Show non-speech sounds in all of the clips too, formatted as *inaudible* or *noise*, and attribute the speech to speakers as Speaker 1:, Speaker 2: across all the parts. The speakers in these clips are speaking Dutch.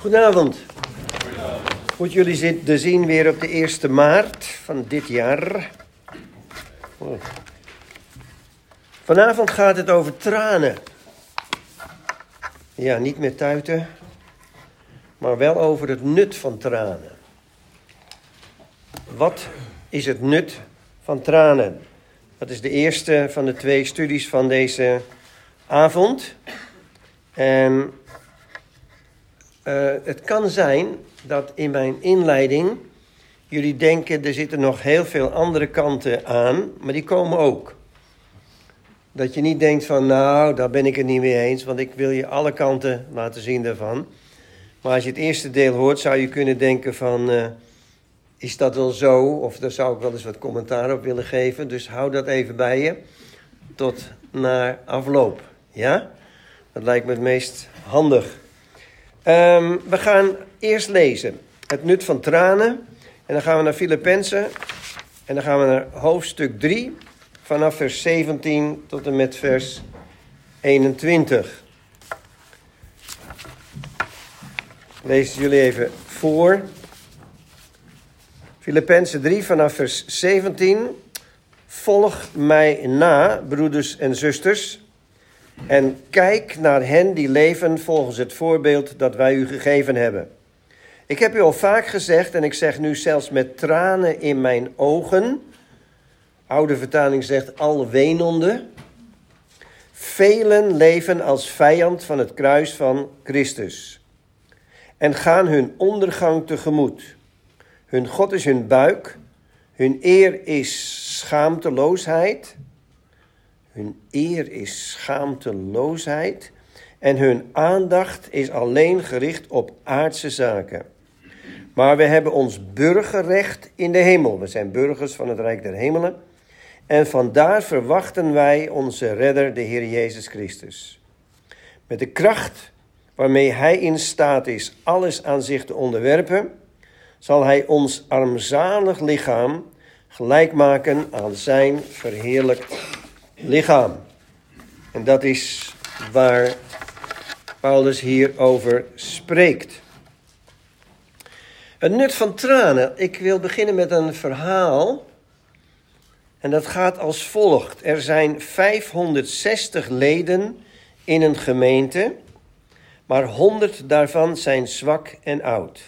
Speaker 1: Goedenavond. Goed jullie zitten zien weer op de 1 maart van dit jaar. Oh. Vanavond gaat het over tranen. Ja, niet meer tuiten, maar wel over het nut van tranen. Wat is het nut van tranen? Dat is de eerste van de twee studies van deze avond. En uh, het kan zijn dat in mijn inleiding jullie denken er zitten nog heel veel andere kanten aan, maar die komen ook. Dat je niet denkt van nou, daar ben ik het niet mee eens, want ik wil je alle kanten laten zien daarvan. Maar als je het eerste deel hoort, zou je kunnen denken van uh, is dat wel zo? Of daar zou ik wel eens wat commentaar op willen geven. Dus hou dat even bij je tot naar afloop. Ja? Dat lijkt me het meest handig. Um, we gaan eerst lezen het nut van tranen. En dan gaan we naar Filippenzen. En dan gaan we naar hoofdstuk 3, vanaf vers 17 tot en met vers 21. Lees jullie even voor. Filippenzen 3 vanaf vers 17. Volg mij na, broeders en zusters en kijk naar hen die leven volgens het voorbeeld dat wij u gegeven hebben. Ik heb u al vaak gezegd en ik zeg nu zelfs met tranen in mijn ogen. Oude vertaling zegt al wenende. Velen leven als vijand van het kruis van Christus en gaan hun ondergang tegemoet. Hun God is hun buik, hun eer is schaamteloosheid hun eer is schaamteloosheid en hun aandacht is alleen gericht op aardse zaken. Maar we hebben ons burgerrecht in de hemel. We zijn burgers van het Rijk der Hemelen. En vandaar verwachten wij onze redder, de Heer Jezus Christus. Met de kracht waarmee Hij in staat is alles aan zich te onderwerpen, zal Hij ons armzalig lichaam gelijk maken aan Zijn verheerlijkt lichaam. En dat is waar Paulus hier over spreekt. Het nut van tranen. Ik wil beginnen met een verhaal. En dat gaat als volgt. Er zijn 560 leden in een gemeente, maar 100 daarvan zijn zwak en oud.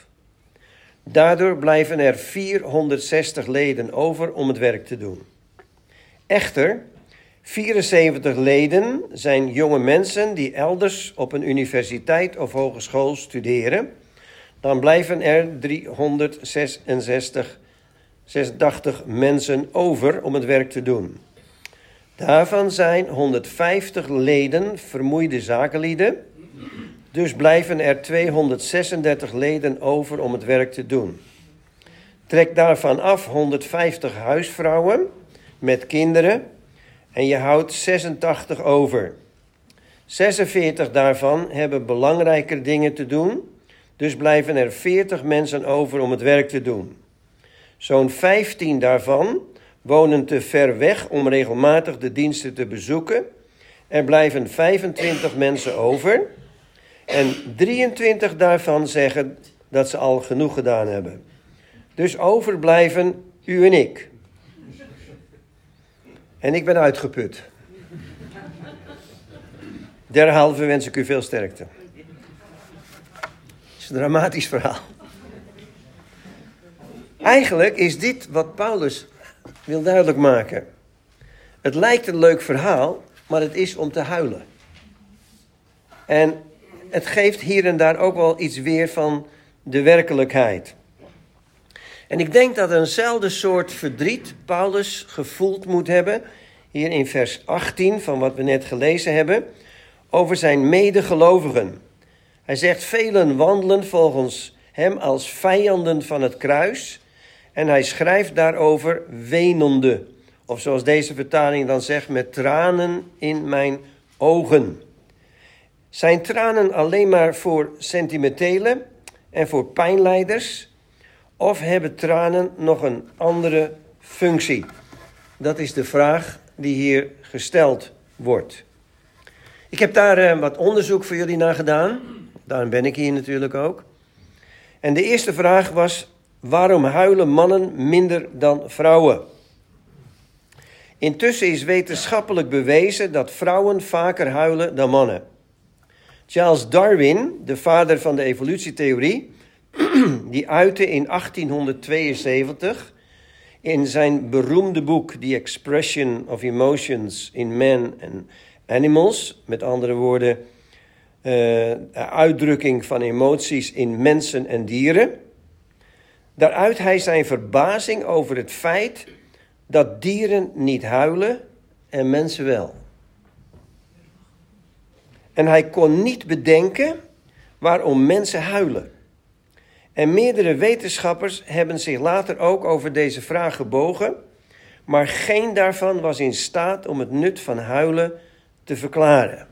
Speaker 1: Daardoor blijven er 460 leden over om het werk te doen. Echter, 74 leden zijn jonge mensen die elders op een universiteit of hogeschool studeren. Dan blijven er 366 86 mensen over om het werk te doen. Daarvan zijn 150 leden vermoeide zakenlieden. Dus blijven er 236 leden over om het werk te doen. Trek daarvan af 150 huisvrouwen met kinderen en je houdt 86 over. 46 daarvan hebben belangrijker dingen te doen, dus blijven er 40 mensen over om het werk te doen. Zo'n 15 daarvan wonen te ver weg om regelmatig de diensten te bezoeken. Er blijven 25 mensen over. En 23 daarvan zeggen dat ze al genoeg gedaan hebben. Dus overblijven u en ik. En ik ben uitgeput. Derhalve wens ik u veel sterkte. Het is een dramatisch verhaal. Eigenlijk is dit wat Paulus wil duidelijk maken. Het lijkt een leuk verhaal, maar het is om te huilen. En het geeft hier en daar ook wel iets weer van de werkelijkheid. En ik denk dat eenzelfde soort verdriet Paulus gevoeld moet hebben, hier in vers 18 van wat we net gelezen hebben, over zijn medegelovigen. Hij zegt: Velen wandelen volgens hem als vijanden van het kruis. En hij schrijft daarover wenende. Of zoals deze vertaling dan zegt, met tranen in mijn ogen. Zijn tranen alleen maar voor sentimentele en voor pijnleiders? Of hebben tranen nog een andere functie? Dat is de vraag die hier gesteld wordt. Ik heb daar uh, wat onderzoek voor jullie naar gedaan. Daarom ben ik hier natuurlijk ook. En de eerste vraag was: waarom huilen mannen minder dan vrouwen? Intussen is wetenschappelijk bewezen dat vrouwen vaker huilen dan mannen. Charles Darwin, de vader van de evolutietheorie, *clears throat* die uitte in 1872 in zijn beroemde boek The Expression of Emotions in Man and Animals, met andere woorden, uh, uitdrukking van emoties in mensen en dieren. Daaruit hij zijn verbazing over het feit dat dieren niet huilen en mensen wel. En hij kon niet bedenken waarom mensen huilen. En meerdere wetenschappers hebben zich later ook over deze vraag gebogen, maar geen daarvan was in staat om het nut van huilen te verklaren.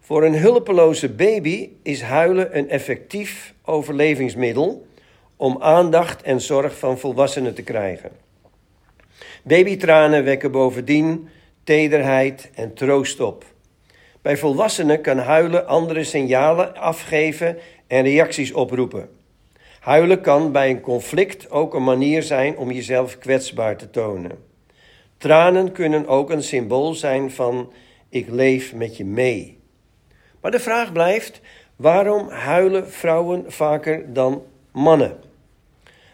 Speaker 1: Voor een hulpeloze baby is huilen een effectief overlevingsmiddel om aandacht en zorg van volwassenen te krijgen. Babytranen wekken bovendien tederheid en troost op. Bij volwassenen kan huilen andere signalen afgeven en reacties oproepen. Huilen kan bij een conflict ook een manier zijn om jezelf kwetsbaar te tonen. Tranen kunnen ook een symbool zijn van ik leef met je mee. Maar de vraag blijft: waarom huilen vrouwen vaker dan mannen?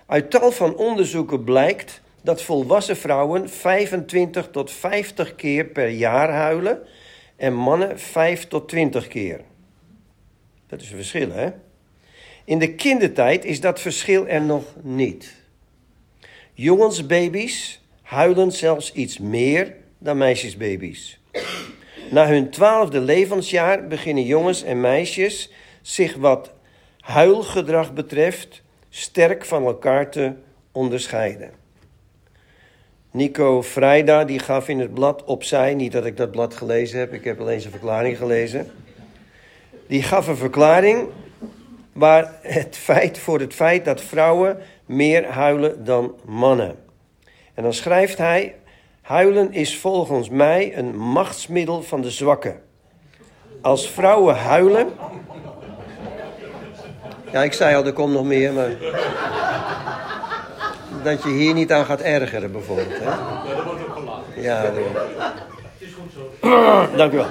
Speaker 1: Uit tal van onderzoeken blijkt dat volwassen vrouwen 25 tot 50 keer per jaar huilen en mannen 5 tot 20 keer. Dat is een verschil, hè? In de kindertijd is dat verschil er nog niet. Jongensbaby's huilen zelfs iets meer dan meisjesbaby's. Na hun twaalfde levensjaar beginnen jongens en meisjes zich wat huilgedrag betreft sterk van elkaar te onderscheiden. Nico Vrijda die gaf in het blad opzij, niet dat ik dat blad gelezen heb, ik heb alleen zijn verklaring gelezen. Die gaf een verklaring waar het feit voor het feit dat vrouwen meer huilen dan mannen. En dan schrijft hij: Huilen is volgens mij een machtsmiddel van de zwakken. Als vrouwen huilen. Ja, ik zei al, er komt nog meer, maar. Dat je hier niet aan gaat ergeren, bijvoorbeeld. Hè? Ja, dat wordt ook gelachen. Ja, dat is goed zo. Dank u wel.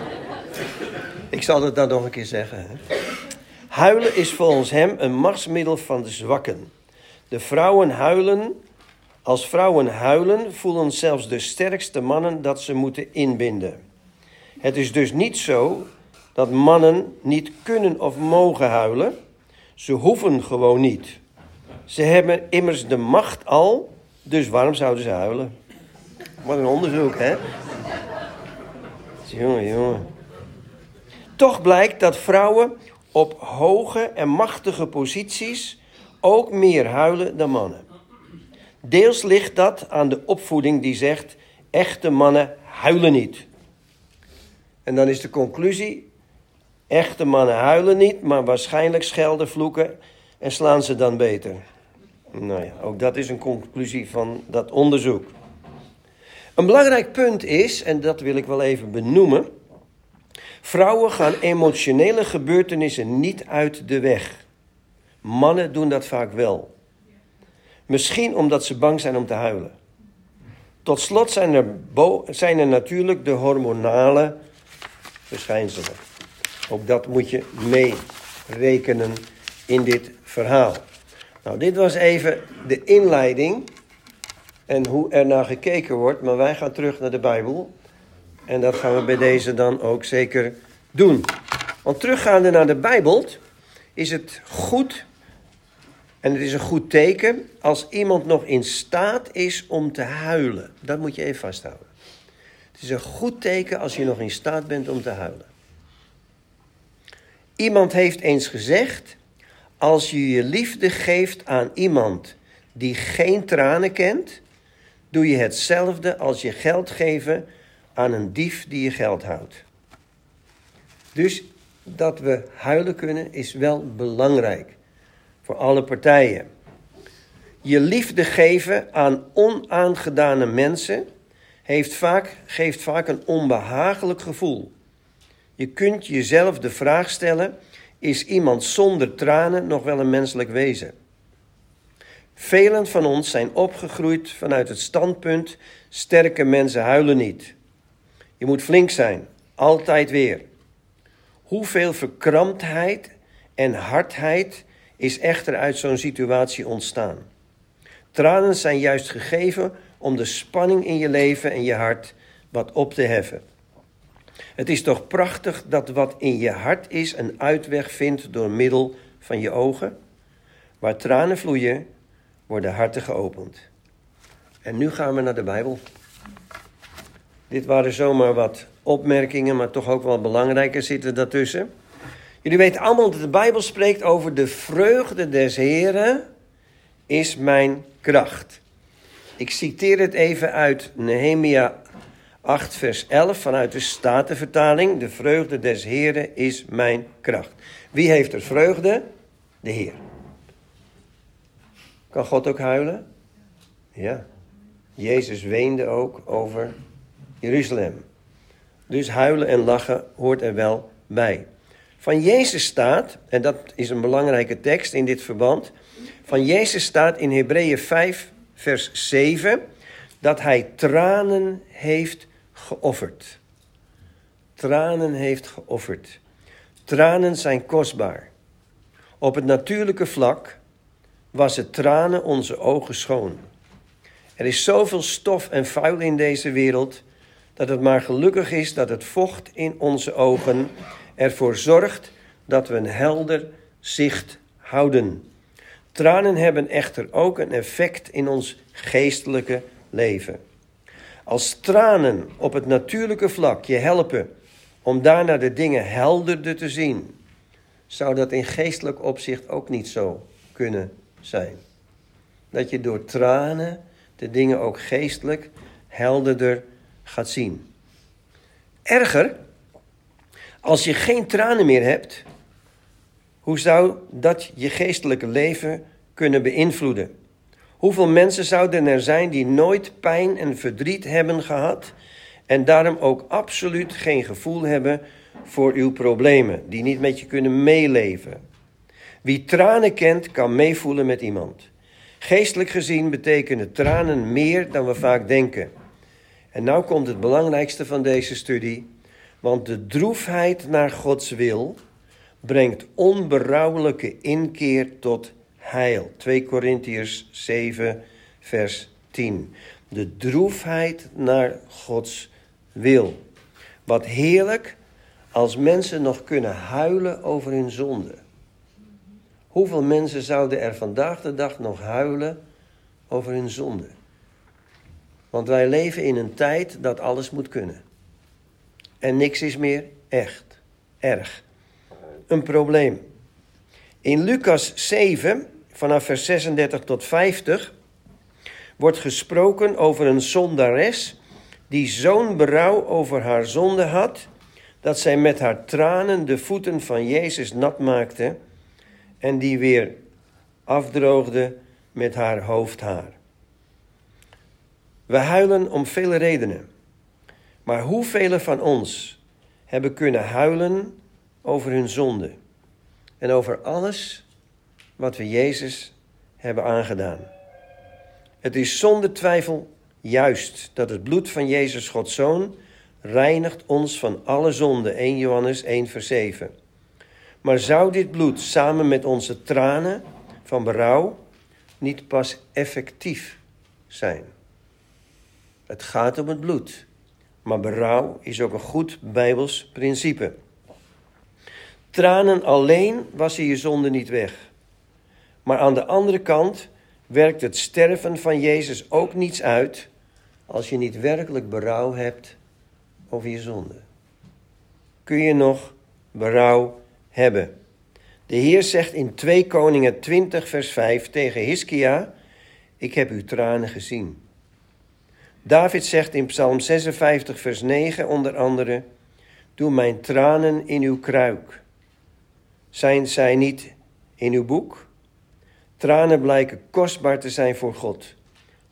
Speaker 1: Ik zal het dan nog een keer zeggen. Hè? Huilen is volgens hem een machtsmiddel van de zwakken. De vrouwen huilen. Als vrouwen huilen, voelen zelfs de sterkste mannen dat ze moeten inbinden. Het is dus niet zo dat mannen niet kunnen of mogen huilen. Ze hoeven gewoon niet. Ze hebben immers de macht al, dus waarom zouden ze huilen? Wat een onderzoek, hè? Jongen, jongen. Toch blijkt dat vrouwen op hoge en machtige posities ook meer huilen dan mannen. Deels ligt dat aan de opvoeding die zegt: echte mannen huilen niet. En dan is de conclusie: echte mannen huilen niet, maar waarschijnlijk schelden, vloeken en slaan ze dan beter. Nou ja, ook dat is een conclusie van dat onderzoek. Een belangrijk punt is, en dat wil ik wel even benoemen Vrouwen gaan emotionele gebeurtenissen niet uit de weg. Mannen doen dat vaak wel. Misschien omdat ze bang zijn om te huilen. Tot slot zijn er, zijn er natuurlijk de hormonale verschijnselen. Ook dat moet je meerekenen in dit verhaal. Nou, dit was even de inleiding en hoe er naar gekeken wordt. Maar wij gaan terug naar de Bijbel. En dat gaan we bij deze dan ook zeker doen. Want teruggaande naar de Bijbel is het goed, en het is een goed teken, als iemand nog in staat is om te huilen. Dat moet je even vasthouden. Het is een goed teken als je nog in staat bent om te huilen. Iemand heeft eens gezegd: als je je liefde geeft aan iemand die geen tranen kent, doe je hetzelfde als je geld geven aan een dief die je geld houdt. Dus dat we huilen kunnen is wel belangrijk voor alle partijen. Je liefde geven aan onaangedane mensen heeft vaak, geeft vaak een onbehagelijk gevoel. Je kunt jezelf de vraag stellen: is iemand zonder tranen nog wel een menselijk wezen. Velen van ons zijn opgegroeid vanuit het standpunt: sterke mensen huilen niet. Je moet flink zijn, altijd weer. Hoeveel verkramptheid en hardheid is echter uit zo'n situatie ontstaan? Tranen zijn juist gegeven om de spanning in je leven en je hart wat op te heffen. Het is toch prachtig dat wat in je hart is een uitweg vindt door middel van je ogen? Waar tranen vloeien, worden harten geopend. En nu gaan we naar de Bijbel. Dit waren zomaar wat opmerkingen, maar toch ook wel belangrijker zitten daartussen. Jullie weten allemaal dat de Bijbel spreekt over de vreugde des Heren is mijn kracht. Ik citeer het even uit Nehemia 8, vers 11 vanuit de Statenvertaling. De vreugde des Heren is mijn kracht. Wie heeft er vreugde? De Heer. Kan God ook huilen? Ja. Jezus weende ook over Jeruzalem. Dus huilen en lachen hoort er wel bij. Van Jezus staat, en dat is een belangrijke tekst in dit verband. Van Jezus staat in Hebreeën 5, vers 7, dat hij tranen heeft geofferd. Tranen heeft geofferd. Tranen zijn kostbaar. Op het natuurlijke vlak was het tranen onze ogen schoon. Er is zoveel stof en vuil in deze wereld dat het maar gelukkig is dat het vocht in onze ogen ervoor zorgt dat we een helder zicht houden. Tranen hebben echter ook een effect in ons geestelijke leven. Als tranen op het natuurlijke vlak je helpen om daarna de dingen helderder te zien, zou dat in geestelijk opzicht ook niet zo kunnen zijn. Dat je door tranen de dingen ook geestelijk helderder gaat zien. Erger, als je geen tranen meer hebt, hoe zou dat je geestelijke leven kunnen beïnvloeden? Hoeveel mensen zouden er zijn die nooit pijn en verdriet hebben gehad en daarom ook absoluut geen gevoel hebben voor uw problemen, die niet met je kunnen meeleven? Wie tranen kent, kan meevoelen met iemand. Geestelijk gezien betekenen tranen meer dan we vaak denken. En nou komt het belangrijkste van deze studie, want de droefheid naar Gods wil brengt onberouwelijke inkeer tot heil. 2 Korintiërs 7, vers 10. De droefheid naar Gods wil. Wat heerlijk als mensen nog kunnen huilen over hun zonde. Hoeveel mensen zouden er vandaag de dag nog huilen over hun zonde? Want wij leven in een tijd dat alles moet kunnen. En niks is meer echt, erg. Een probleem. In Lucas 7, vanaf vers 36 tot 50, wordt gesproken over een zondares die zo'n berouw over haar zonde had, dat zij met haar tranen de voeten van Jezus nat maakte en die weer afdroogde met haar hoofdhaar. We huilen om vele redenen. Maar hoeveel van ons hebben kunnen huilen over hun zonde en over alles wat we Jezus hebben aangedaan? Het is zonder twijfel juist dat het bloed van Jezus, Gods Zoon, reinigt ons van alle zonde. 1 Johannes 1, vers 7. Maar zou dit bloed samen met onze tranen van berouw niet pas effectief zijn? Het gaat om het bloed. Maar berouw is ook een goed Bijbels principe. Tranen alleen wassen je zonde niet weg. Maar aan de andere kant werkt het sterven van Jezus ook niets uit als je niet werkelijk berouw hebt over je zonde. Kun je nog berouw hebben? De Heer zegt in 2 Koningen 20 vers 5 tegen Hiskia: Ik heb uw tranen gezien. David zegt in Psalm 56, vers 9 onder andere: Doe mijn tranen in uw kruik. Zijn zij niet in uw boek? Tranen blijken kostbaar te zijn voor God,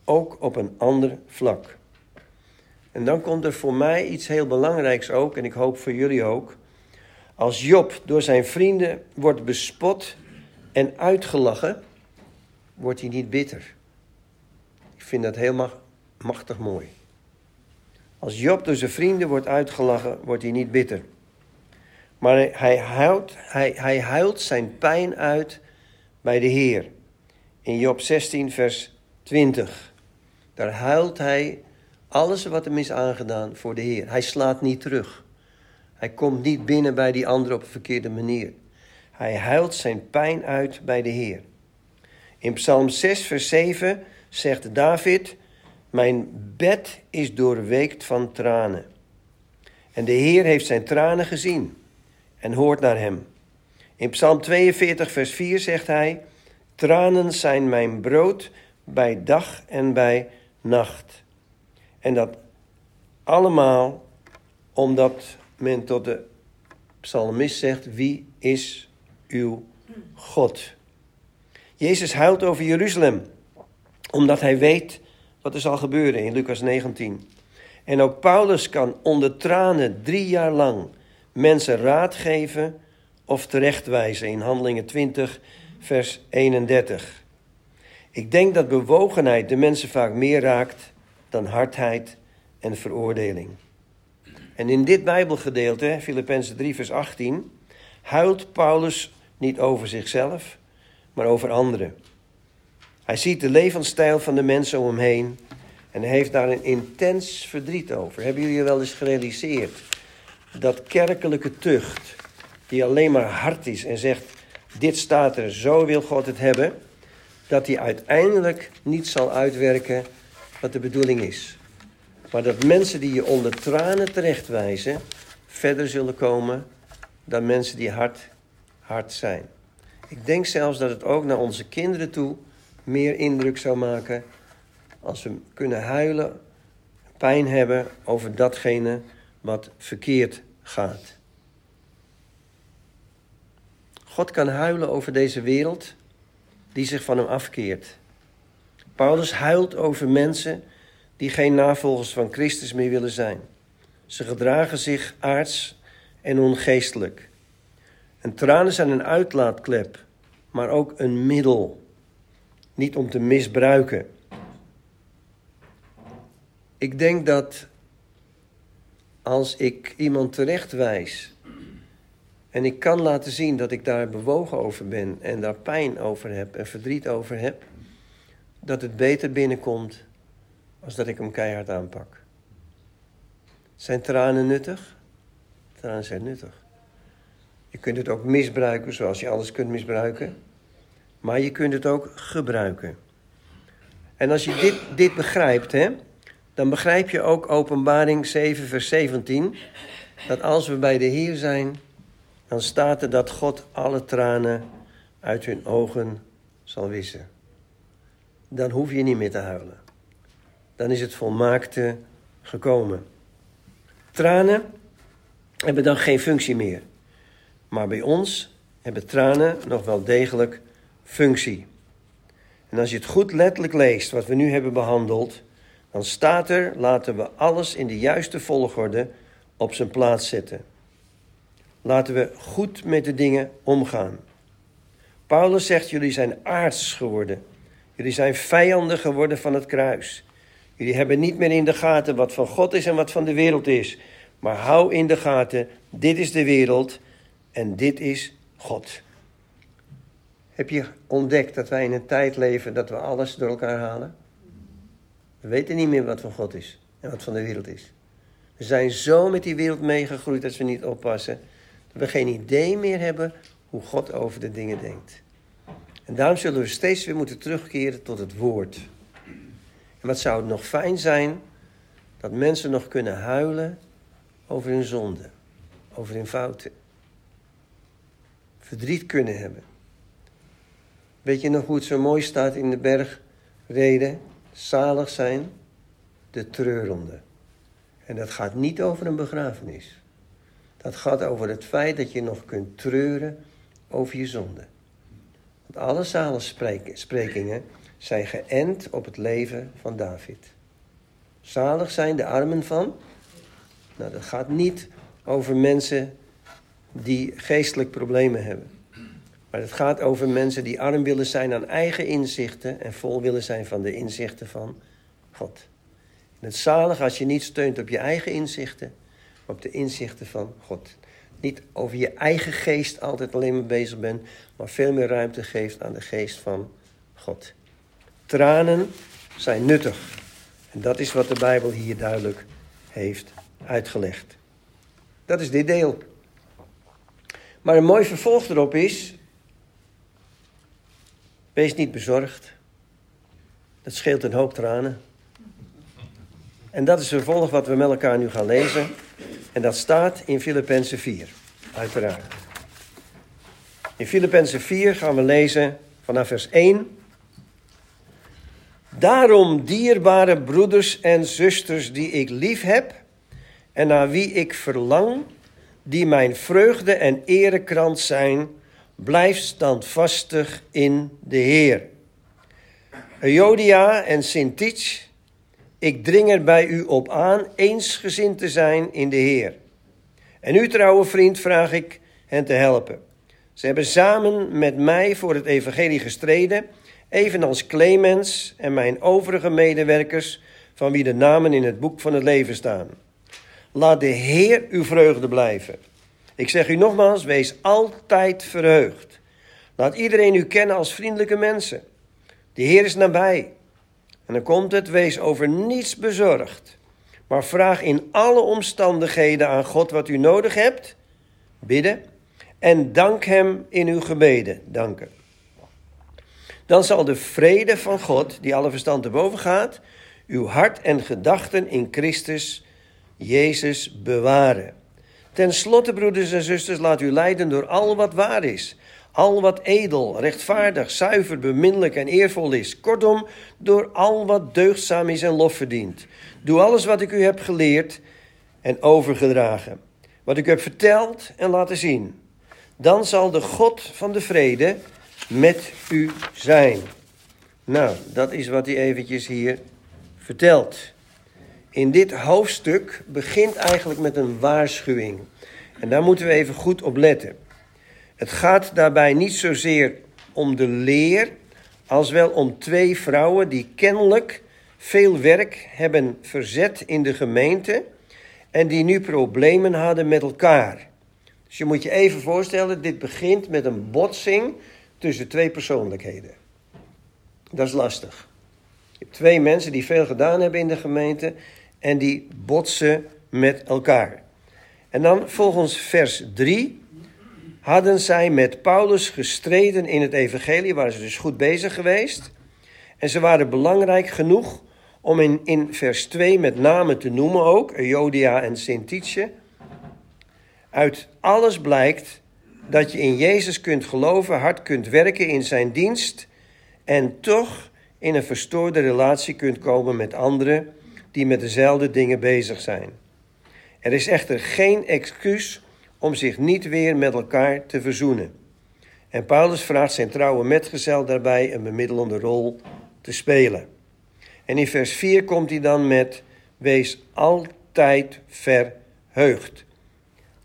Speaker 1: ook op een ander vlak. En dan komt er voor mij iets heel belangrijks ook, en ik hoop voor jullie ook. Als Job door zijn vrienden wordt bespot en uitgelachen, wordt hij niet bitter. Ik vind dat heel machtig mooi. Als Job door zijn vrienden wordt uitgelachen, wordt hij niet bitter. Maar hij huilt, hij, hij huilt zijn pijn uit bij de Heer. In Job 16, vers 20. Daar huilt hij alles wat hem is aangedaan voor de Heer. Hij slaat niet terug. Hij komt niet binnen bij die ander op een verkeerde manier. Hij huilt zijn pijn uit bij de Heer. In Psalm 6, vers 7 zegt David: Mijn bed is doorweekt van tranen. En de Heer heeft zijn tranen gezien en hoort naar hem. In Psalm 42, vers 4 zegt hij: Tranen zijn mijn brood bij dag en bij nacht. En dat allemaal omdat men tot de psalmist zegt: Wie is uw God? Jezus huilt over Jeruzalem, omdat hij weet wat er zal gebeuren in Lucas 19. En ook Paulus kan onder tranen drie jaar lang mensen raad geven of terechtwijzen in Handelingen 20, vers 31. Ik denk dat bewogenheid de mensen vaak meer raakt dan hardheid en veroordeling. En in dit Bijbelgedeelte, Filippenzen 3, vers 18, huilt Paulus niet over zichzelf, maar over anderen. Hij ziet de levensstijl van de mensen om hem heen en heeft daar een intens verdriet over. Hebben jullie wel eens gerealiseerd dat kerkelijke tucht, die alleen maar hard is en zegt: Dit staat er, zo wil God het hebben, dat die uiteindelijk niet zal uitwerken wat de bedoeling is. Maar dat mensen die je onder tranen terechtwijzen, verder zullen komen dan mensen die hard, hard zijn. Ik denk zelfs dat het ook naar onze kinderen toe meer indruk zou maken als we kunnen huilen, pijn hebben over datgene wat verkeerd gaat. God kan huilen over deze wereld die zich van hem afkeert. Paulus huilt over mensen die geen navolgers van Christus meer willen zijn. Ze gedragen zich aards en ongeestelijk. En tranen zijn een uitlaatklep, maar ook een middel. Niet om te misbruiken. Ik denk dat als ik iemand terechtwijs en ik kan laten zien dat ik daar bewogen over ben en daar pijn over heb en verdriet over heb, dat het beter binnenkomt als dat ik hem keihard aanpak. Zijn tranen nuttig? Tranen zijn nuttig. Je kunt het ook misbruiken zoals je alles kunt misbruiken. Maar je kunt het ook gebruiken. En als je dit, dit begrijpt, hè, dan begrijp je ook Openbaring 7, vers 17. Dat als we bij de Heer zijn, dan staat er dat God alle tranen uit hun ogen zal wissen. Dan hoef je niet meer te huilen. Dan is het volmaakte gekomen. Tranen hebben dan geen functie meer. Maar bij ons hebben tranen nog wel degelijk functie. En als je het goed letterlijk leest, wat we nu hebben behandeld, dan staat er: laten we alles in de juiste volgorde op zijn plaats zetten. Laten we goed met de dingen omgaan. Paulus zegt: jullie zijn aards geworden. Jullie zijn vijanden geworden van het kruis. Jullie hebben niet meer in de gaten wat van God is en wat van de wereld is. Maar hou in de gaten: dit is de wereld en dit is God. Heb je ontdekt dat wij in een tijd leven dat we alles door elkaar halen? We weten niet meer wat van God is en wat van de wereld is. We zijn zo met die wereld meegegroeid dat we niet oppassen. Dat we geen idee meer hebben hoe God over de dingen denkt. En daarom zullen we steeds weer moeten terugkeren tot het woord. En wat zou het nog fijn zijn dat mensen nog kunnen huilen over hun zonde, over hun fouten. Verdriet kunnen hebben. Weet je nog hoe het zo mooi staat in de bergreden? Zalig zijn de treurende. En dat gaat niet over een begrafenis. Dat gaat over het feit dat je nog kunt treuren over je zonde. Want alle zaligsprekingen zijn geënt op het leven van David. Zalig zijn de armen van. Nou, dat gaat niet over mensen die geestelijk problemen hebben. Maar het gaat over mensen die arm willen zijn aan eigen inzichten en vol willen zijn van de inzichten van God. Het zalig als je niet steunt op je eigen inzichten, maar op de inzichten van God. Niet over je eigen geest altijd alleen maar bezig bent, maar veel meer ruimte geeft aan de geest van God. Tranen zijn nuttig. En dat is wat de Bijbel hier duidelijk heeft uitgelegd. Dat is dit deel. Maar een mooi vervolg erop is. Wees niet bezorgd. Dat scheelt een hoop tranen. En dat is het vervolg wat we met elkaar nu gaan lezen. En dat staat in Filippenzen 4, uiteraard. In Filippenzen 4 gaan we lezen vanaf vers 1. Daarom, dierbare broeders en zusters die ik lief heb en naar wie ik verlang, die mijn vreugde en erekrant zijn, blijf standvastig in de Heer. Euodia en Sintich, ik dring er bij u op aan eensgezind te zijn in de Heer. En u, trouwe vriend, vraag ik hen te helpen. Ze hebben samen met mij voor het evangelie gestreden, evenals Clemens en mijn overige medewerkers, van wie de namen in het boek van het leven staan. Laat de Heer uw vreugde blijven. Ik zeg u nogmaals, wees altijd verheugd. Laat iedereen u kennen als vriendelijke mensen. De Heer is nabij. En dan komt het, wees over niets bezorgd. Maar vraag in alle omstandigheden aan God wat u nodig hebt. Bidden. En dank Hem in uw gebeden. Danken. Dan zal de vrede van God, die alle verstand te boven gaat, uw hart en gedachten in Christus Jezus bewaren. Ten slotte, broeders en zusters, laat u leiden door al wat waar is. Al wat edel, rechtvaardig, zuiver, beminnelijk en eervol is. Kortom, door al wat deugdzaam is en lof verdient. Doe alles wat ik u heb geleerd en overgedragen. Wat ik heb verteld en laten zien. Dan zal de God van de vrede met u zijn. Nou, dat is wat hij eventjes hier vertelt in dit hoofdstuk begint eigenlijk met een waarschuwing. En daar moeten we even goed op letten. Het gaat daarbij niet zozeer om de leer, als wel om twee vrouwen die kennelijk veel werk hebben verzet in de gemeente en die nu problemen hadden met elkaar. Dus je moet je even voorstellen, dit begint met een botsing tussen twee persoonlijkheden. Dat is lastig. Je hebt twee mensen die veel gedaan hebben in de gemeente en die botsen met elkaar. En dan volgens vers 3 hadden zij met Paulus gestreden in het evangelie, waren ze dus goed bezig geweest. En ze waren belangrijk genoeg om in, in vers 2 met name te noemen ook, Euodia en Sintice. Uit alles blijkt dat je in Jezus kunt geloven, hard kunt werken in zijn dienst en toch in een verstoorde relatie kunt komen met anderen die met dezelfde dingen bezig zijn. Er is echter geen excuus om zich niet weer met elkaar te verzoenen. En Paulus vraagt zijn trouwe metgezel daarbij een bemiddelende rol te spelen. En in vers 4 komt hij dan met: Wees altijd verheugd.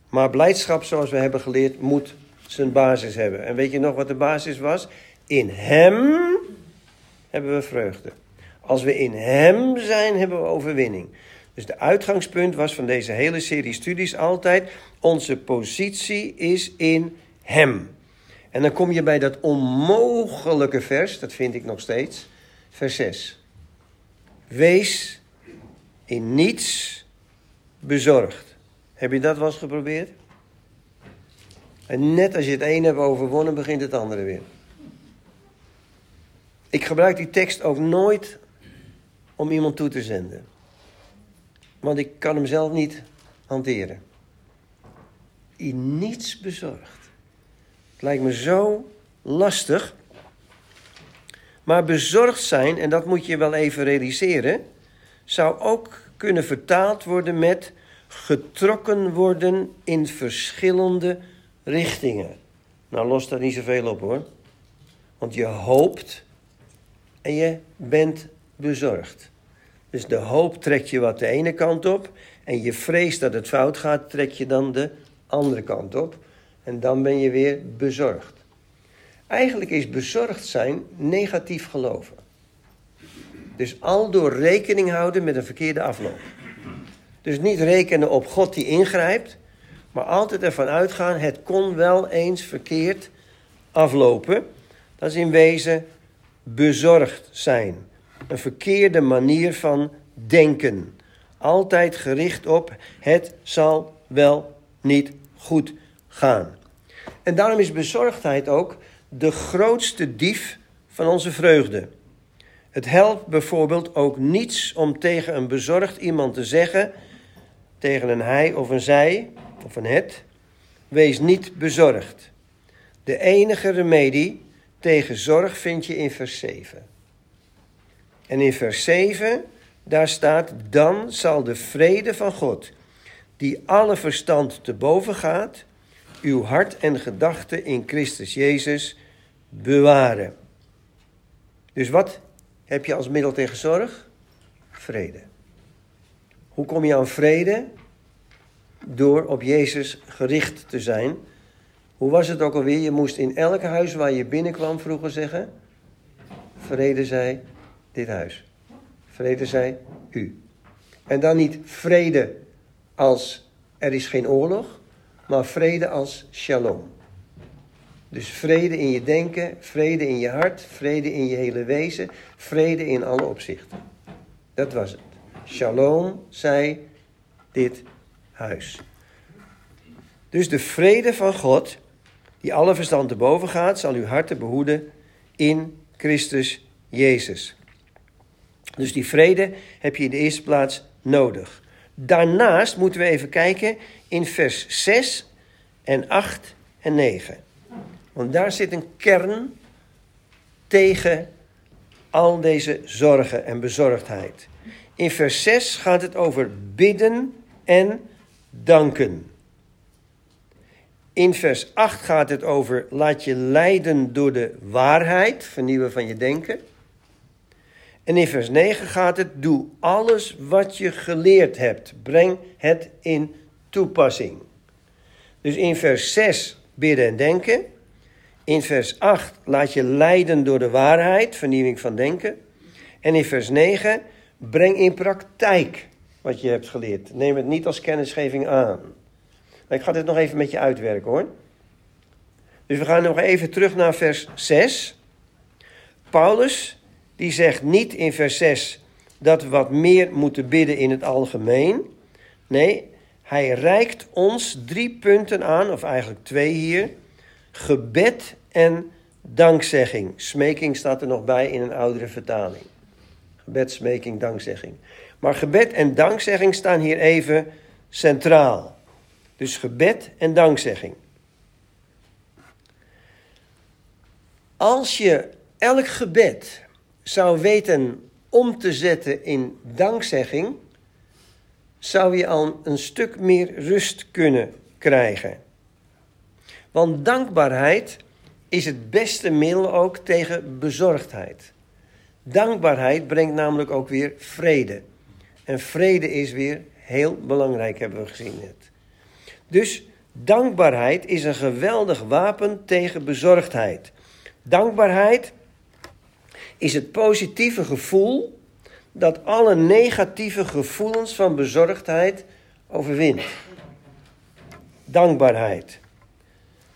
Speaker 1: Maar blijdschap, zoals we hebben geleerd, moet zijn basis hebben. En weet je nog wat de basis was? In Hem hebben we vreugde. Als we in Hem zijn, hebben we overwinning. Dus de uitgangspunt was van deze hele serie studies altijd: onze positie is in Hem. En dan kom je bij dat onmogelijke vers, dat vind ik nog steeds, vers 6. Wees in niets bezorgd. Heb je dat wel eens geprobeerd? En net als je het ene hebt overwonnen, begint het andere weer. Ik gebruik die tekst ook nooit om iemand toe te zenden. Want ik kan hem zelf niet hanteren. In niets bezorgd. Het lijkt me zo lastig. Maar bezorgd zijn, en dat moet je wel even realiseren, zou ook kunnen vertaald worden met getrokken worden in verschillende richtingen. Nou, lost daar niet zoveel op hoor. Want je hoopt en je bent bezorgd. Dus de hoop trekt je wat de ene kant op en je vrees dat het fout gaat, trek je dan de andere kant op. En dan ben je weer bezorgd. Eigenlijk is bezorgd zijn negatief geloven. Dus al door rekening houden met een verkeerde afloop. Dus niet rekenen op God die ingrijpt, maar altijd ervan uitgaan, het kon wel eens verkeerd aflopen. Dat is in wezen bezorgd zijn. Een verkeerde manier van denken. Altijd gericht op het zal wel niet goed gaan. En daarom is bezorgdheid ook de grootste dief van onze vreugde. Het helpt bijvoorbeeld ook niets om tegen een bezorgd iemand te zeggen, tegen een hij of een zij of een het, wees niet bezorgd. De enige remedie tegen zorg vind je in vers 7. En in vers 7, daar staat, dan zal de vrede van God, die alle verstand te boven gaat, uw hart en gedachten in Christus Jezus bewaren. Dus wat heb je als middel tegen zorg? Vrede. Hoe kom je aan vrede? Door op Jezus gericht te zijn. Hoe was het ook alweer? Je moest in elk huis waar je binnenkwam vroeger zeggen: Vrede zij dit huis. Vrede zij u. En dan niet vrede als er is geen oorlog, maar vrede als shalom. Dus vrede in je denken, vrede in je hart, vrede in je hele wezen, vrede in alle opzichten. Dat was het. Shalom zij dit huis. Dus de vrede van God, die alle verstand te boven gaat, zal uw harten behoeden in Christus Jezus. Dus die vrede heb je in de eerste plaats nodig. Daarnaast moeten we even kijken in vers 6 en 8 en 9. Want daar zit een kern tegen al deze zorgen en bezorgdheid. In vers 6 gaat het over bidden en danken. In vers 8 gaat het over laat je leiden door de waarheid, vernieuwen van je denken. En in vers 9 gaat het doe alles wat je geleerd hebt, breng het in toepassing. Dus in vers 6 bidden en denken. In vers 8 laat je leiden door de waarheid, vernieuwing van denken. En in vers 9 breng in praktijk wat je hebt geleerd. Neem het niet als kennisgeving aan. ik ga dit nog even met je uitwerken hoor. Dus we gaan nog even terug naar vers 6. Paulus, die zegt niet in vers 6 dat we wat meer moeten bidden in het algemeen. Nee, hij reikt ons drie punten aan, of eigenlijk twee hier. Gebed en dankzegging. Smeking staat er nog bij in een oudere vertaling. Gebed, smeking, dankzegging. Maar gebed en dankzegging staan hier even centraal. Dus gebed en dankzegging. Als je elk gebed zou weten om te zetten in dankzegging, zou je al een stuk meer rust kunnen krijgen. Want dankbaarheid is het beste middel ook tegen bezorgdheid. Dankbaarheid brengt namelijk ook weer vrede. En vrede is weer heel belangrijk, hebben we gezien net. Dus dankbaarheid is een geweldig wapen tegen bezorgdheid. Dankbaarheid is het positieve gevoel dat alle negatieve gevoelens van bezorgdheid overwint. Dankbaarheid.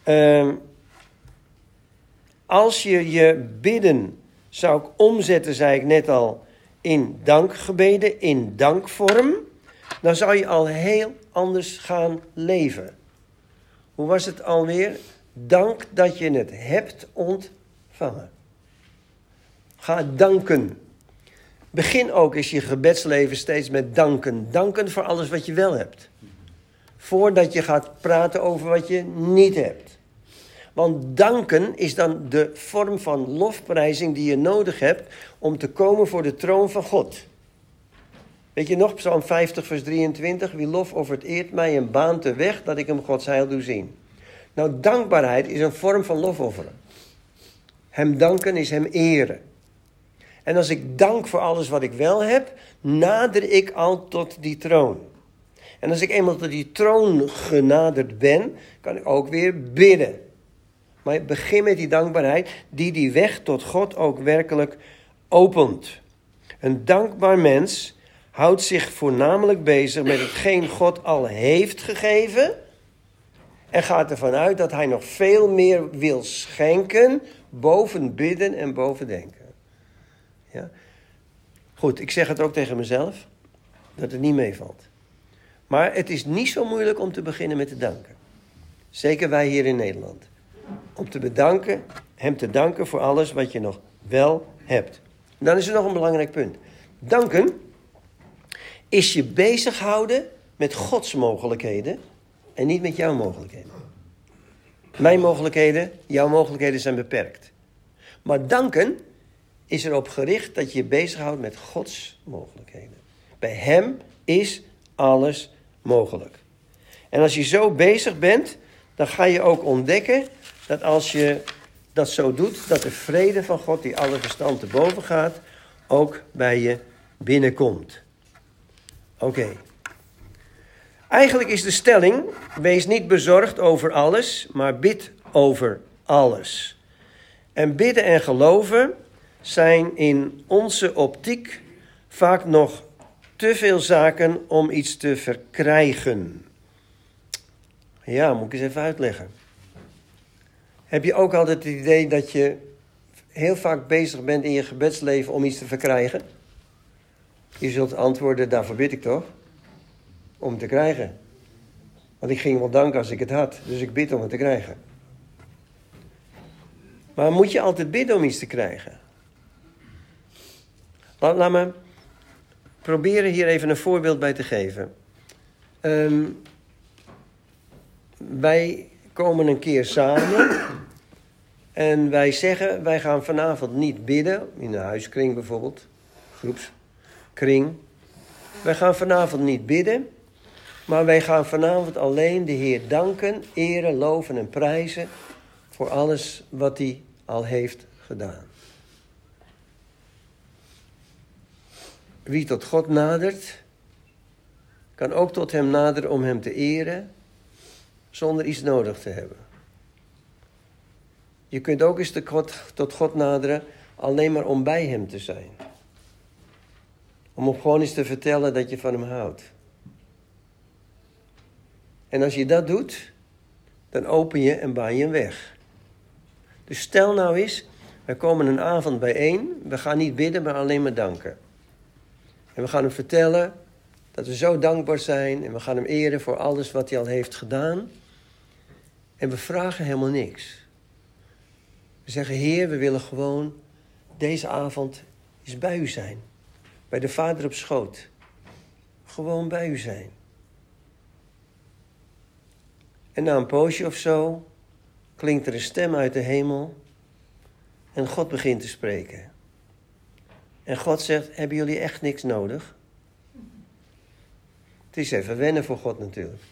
Speaker 1: Uh, als je je bidden zou ik omzetten, zei ik net al, in dankgebeden, in dankvorm, dan zou je al heel anders gaan leven. Hoe was het alweer? Dank dat je het hebt ontvangen. Ga danken. Begin ook eens je gebedsleven steeds met danken. Danken voor alles wat je wel hebt. Voordat je gaat praten over wat je niet hebt. Want danken is dan de vorm van lofprijzing die je nodig hebt om te komen voor de troon van God. Weet je nog, Psalm 50, vers 23. Wie lof offert eert mij een baan te weg dat ik hem Gods heil doe zien. Nou, dankbaarheid is een vorm van lofofferen. Hem danken is hem eren. En als ik dank voor alles wat ik wel heb, nader ik al tot die troon. En als ik eenmaal tot die troon genaderd ben, kan ik ook weer bidden. Maar begin met die dankbaarheid die die weg tot God ook werkelijk opent. Een dankbaar mens houdt zich voornamelijk bezig met hetgeen God al heeft gegeven. En gaat ervan uit dat hij nog veel meer wil schenken boven bidden en boven denken. Ja? Goed, ik zeg het ook tegen mezelf, dat het niet meevalt. Maar het is niet zo moeilijk om te beginnen met te danken. Zeker wij hier in Nederland. Om te bedanken, hem te danken voor alles wat je nog wel hebt. Dan is er nog een belangrijk punt. Danken is je bezighouden met Gods mogelijkheden en niet met jouw mogelijkheden. Mijn mogelijkheden, jouw mogelijkheden zijn beperkt. Maar danken is erop gericht dat je je bezighoudt met Gods mogelijkheden. Bij Hem is alles mogelijk. En als je zo bezig bent, dan ga je ook ontdekken dat als je dat zo doet, dat de vrede van God, die alle verstand te boven gaat, ook bij je binnenkomt. Oké. Eigenlijk is de stelling: wees niet bezorgd over alles, maar bid over alles. En bidden en geloven zijn in onze optiek vaak nog te veel zaken om iets te verkrijgen. Ja, moet ik eens even uitleggen. Heb je ook altijd het idee dat je heel vaak bezig bent in je gebedsleven om iets te verkrijgen? Je zult antwoorden, daarvoor bid ik toch? Om te krijgen. Want ik ging wel danken als ik het had, dus ik bid om het te krijgen. Maar moet je altijd bidden om iets te krijgen? Laat, laat me proberen hier even een voorbeeld bij te geven. Ehm, wij komen een keer samen en wij zeggen: wij gaan vanavond niet bidden, in de huiskring bijvoorbeeld, groepskring. Wij gaan vanavond niet bidden, maar wij gaan vanavond alleen de Heer danken, eren, loven en prijzen voor alles wat Hij al heeft gedaan. Wie tot God nadert, kan ook tot Hem naderen om Hem te eren, zonder iets nodig te hebben. Je kunt ook eens tot God naderen, alleen maar om bij Hem te zijn. Om hem gewoon eens te vertellen dat je van Hem houdt. En als je dat doet, dan open je en baan je een weg. Dus stel nou eens, we komen een avond bijeen, we gaan niet bidden, maar alleen maar danken. En we gaan hem vertellen dat we zo dankbaar zijn en we gaan hem eren voor alles wat hij al heeft gedaan. En we vragen helemaal niks. We zeggen, Heer, we willen gewoon deze avond eens bij u zijn. Bij de Vader op schoot. Gewoon bij u zijn. En na een poosje of zo klinkt er een stem uit de hemel en God begint te spreken. En God zegt: Hebben jullie echt niks nodig? Het is even wennen voor God natuurlijk.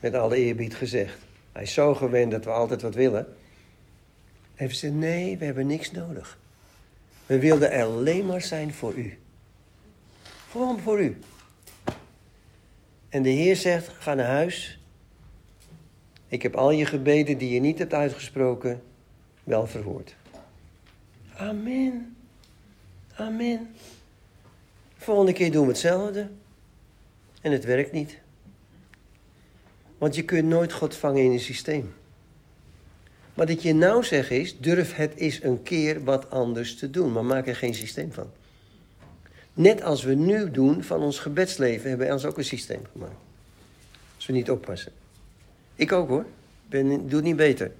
Speaker 1: Met alle eerbied gezegd. Hij is zo gewend dat we altijd wat willen. Hij zegt: Nee, we hebben niks nodig. We wilden alleen maar zijn voor u. Gewoon voor u. En de Heer zegt: Ga naar huis ik heb al je gebeden die je niet hebt uitgesproken wel verhoord. Amen. Amen. volgende keer doen we hetzelfde. En het werkt niet. Want je kunt nooit God vangen in een systeem. Wat ik je nou zeg is, durf het eens een keer wat anders te doen. Maar maak er geen systeem van. Net als we nu doen van ons gebedsleven, hebben we ons ook een systeem gemaakt. Als we niet oppassen. Ik ook hoor. Ben, doe het niet beter.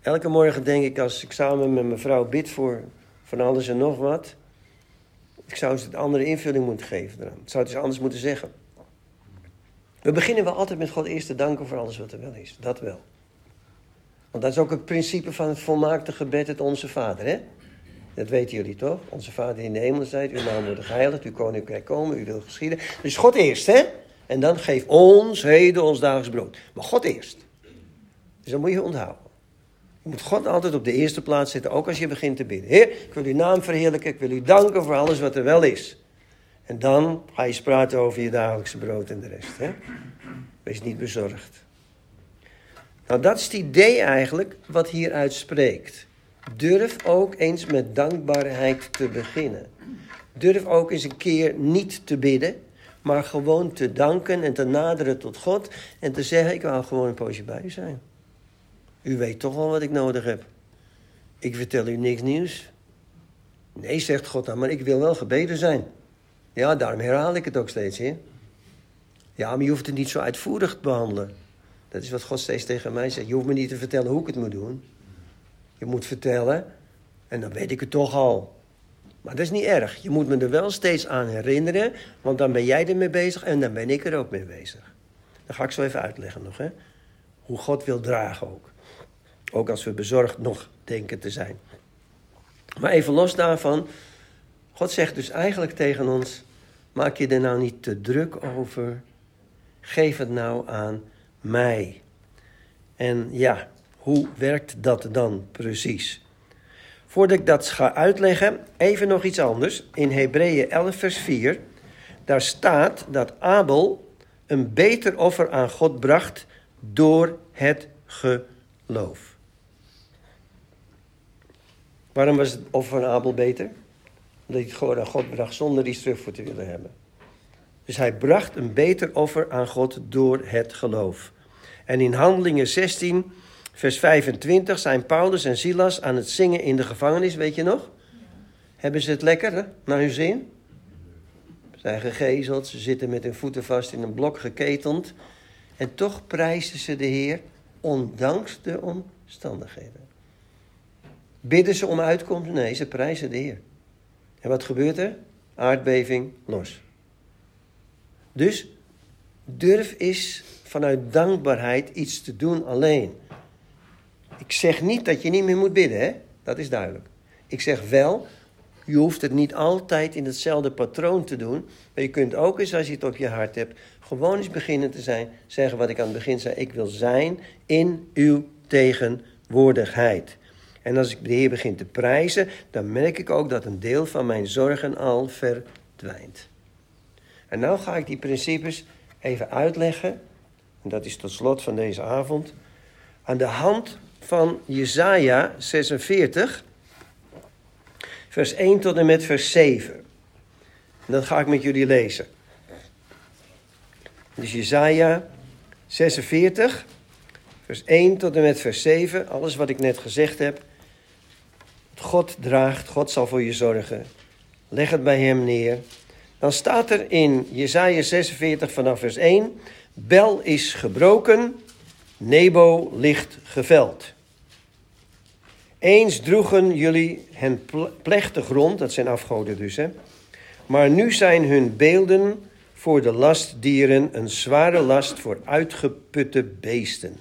Speaker 1: Elke morgen denk ik als ik samen met mijn vrouw bid voor van alles en nog wat. Ik zou ze een andere invulling moeten geven eraan. Zou het eens anders moeten zeggen. We beginnen wel altijd met God eerst te danken voor alles wat er wel is. Dat wel. Want dat is ook het principe van het volmaakte gebed, het Onze Vader. Hè? Dat weten jullie toch? Onze Vader in de hemel zijt, uw naam wordt geheiligd, uw koninkrijk komen, u wil geschieden. Dus God eerst, hè? En dan geef ons heden ons dagelijks brood. Maar God eerst. Dus dat moet je onthouden. Moet God altijd op de eerste plaats zetten, ook als je begint te bidden. Heer, ik wil uw naam verheerlijken, ik wil u danken voor alles wat er wel is. En dan ga je praten over je dagelijkse brood en de rest. Hè? Wees niet bezorgd. Nou, dat is het idee eigenlijk wat hieruit spreekt. Durf ook eens met dankbaarheid te beginnen. Durf ook eens een keer niet te bidden, maar gewoon te danken en te naderen tot God en te zeggen: Ik wil gewoon een poosje bij u zijn. U weet toch wel wat ik nodig heb. Ik vertel u niks nieuws. Nee, zegt God dan, maar ik wil wel gebeden zijn. Ja, daarom herhaal ik het ook steeds, hè. Ja, maar je hoeft het niet zo uitvoerig te behandelen. Dat is wat God steeds tegen mij zegt. Je hoeft me niet te vertellen hoe ik het moet doen. Je moet vertellen en dan weet ik het toch al. Maar dat is niet erg. Je moet me er wel steeds aan herinneren, want dan ben jij ermee bezig en dan ben ik er ook mee bezig. Dat ga ik zo even uitleggen nog, hè. Hoe God wil dragen ook. Ook als we bezorgd nog denken te zijn. Maar even los daarvan. God zegt dus eigenlijk tegen ons: maak je er nou niet te druk over. Geef het nou aan mij. En ja, hoe werkt dat dan precies? Voordat ik dat ga uitleggen, even nog iets anders. In Hebreeën 11, vers 4, daar staat dat Abel een beter offer aan God bracht door het geloof. Waarom was het offer van Abel beter? Omdat hij het gewoon aan God bracht zonder iets terug voor te willen hebben. Dus hij bracht een beter offer aan God door het geloof. En in Handelingen 16, vers 25 zijn Paulus en Silas aan het zingen in de gevangenis, weet je nog? Hebben ze het lekker hè? naar hun zin? Ze zijn gegezeld, ze zitten met hun voeten vast in een blok geketend. En toch prijzen ze de Heer, ondanks de omstandigheden. Bidden ze om uitkomst? Nee, ze prijzen de Heer. En wat gebeurt er? Aardbeving los. Dus durf eens vanuit dankbaarheid iets te doen alleen. Ik zeg niet dat je niet meer moet bidden, hè? dat is duidelijk. Ik zeg wel, je hoeft het niet altijd in hetzelfde patroon te doen. Maar je kunt ook eens, als je het op je hart hebt, gewoon eens beginnen te zijn. Zeggen wat ik aan het begin zei. Ik wil zijn in uw tegenwoordigheid. En als ik de Heer begin te prijzen, dan merk ik ook dat een deel van mijn zorgen al verdwijnt. En nu ga ik die principes even uitleggen. En dat is tot slot van deze avond. Aan de hand van Jesaja 46, vers 1 tot en met vers 7. En dat ga ik met jullie lezen. Dus Jesaja 46, vers 1 tot en met vers 7. Alles wat ik net gezegd heb, God draagt, God zal voor je zorgen. Leg het bij hem neer. Dan staat er in Jesaja 46 vanaf vers 1: Bel is gebroken, Nebo ligt geveld. Eens droegen jullie hen plechtig rond, dat zijn afgoden dus, hè. Maar nu zijn hun beelden voor de lastdieren een zware last voor uitgeputte beesten.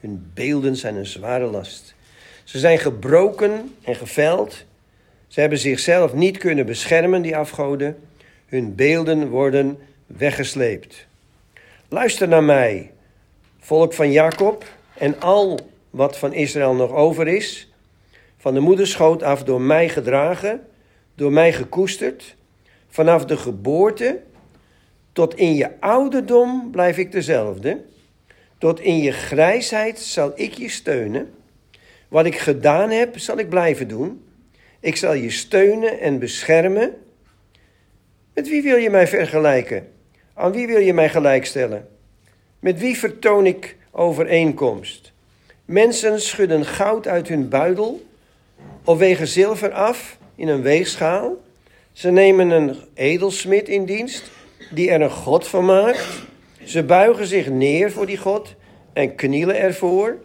Speaker 1: Hun beelden zijn een zware last. Ze zijn gebroken en geveld. Ze hebben zichzelf niet kunnen beschermen, die afgoden. Hun beelden worden weggesleept. Luister naar mij, volk van Jacob en al wat van Israël nog over is. Van de moederschoot af door mij gedragen, door mij gekoesterd. Vanaf de geboorte tot in je ouderdom blijf ik dezelfde. Tot in je grijsheid zal ik je steunen. Wat ik gedaan heb, zal ik blijven doen. Ik zal je steunen en beschermen. Met wie wil je mij vergelijken? Aan wie wil je mij gelijkstellen? Met wie vertoon ik overeenkomst? Mensen schudden goud uit hun buidel of wegen zilver af in een weegschaal. Ze nemen een edelsmid in dienst die er een god van maakt. Ze buigen zich neer voor die god en knielen ervoor.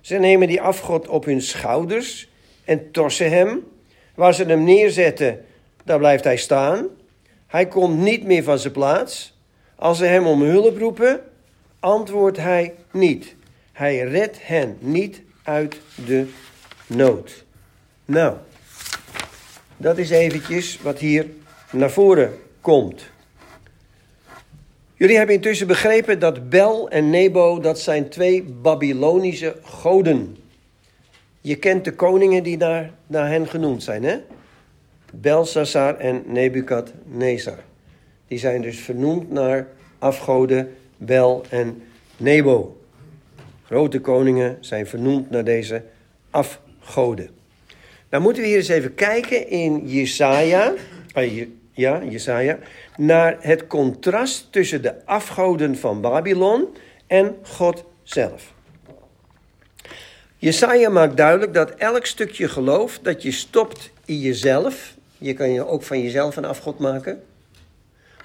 Speaker 1: Ze nemen die afgod op hun schouders en torsen hem. Waar ze hem neerzetten, daar blijft hij staan. Hij komt niet meer van zijn plaats. Als ze hem om hulp roepen, antwoordt hij niet. Hij redt hen niet uit de nood. Nou, dat is eventjes wat hier naar voren komt. Jullie hebben intussen begrepen dat Bel en Nebo, dat zijn twee Babylonische goden. Je kent de koningen die daar naar hen genoemd zijn, hè? Belshazzar en Nebukadnezar. Die zijn dus vernoemd naar afgoden Bel en Nebo. Grote koningen zijn vernoemd naar deze afgoden. Nou moeten we hier eens even kijken in Jesaja, uh, ja, Jesaja, naar het contrast tussen de afgoden van Babylon en God zelf. Jesaja maakt duidelijk dat elk stukje geloof dat je stopt in jezelf, je kan je ook van jezelf een afgod maken,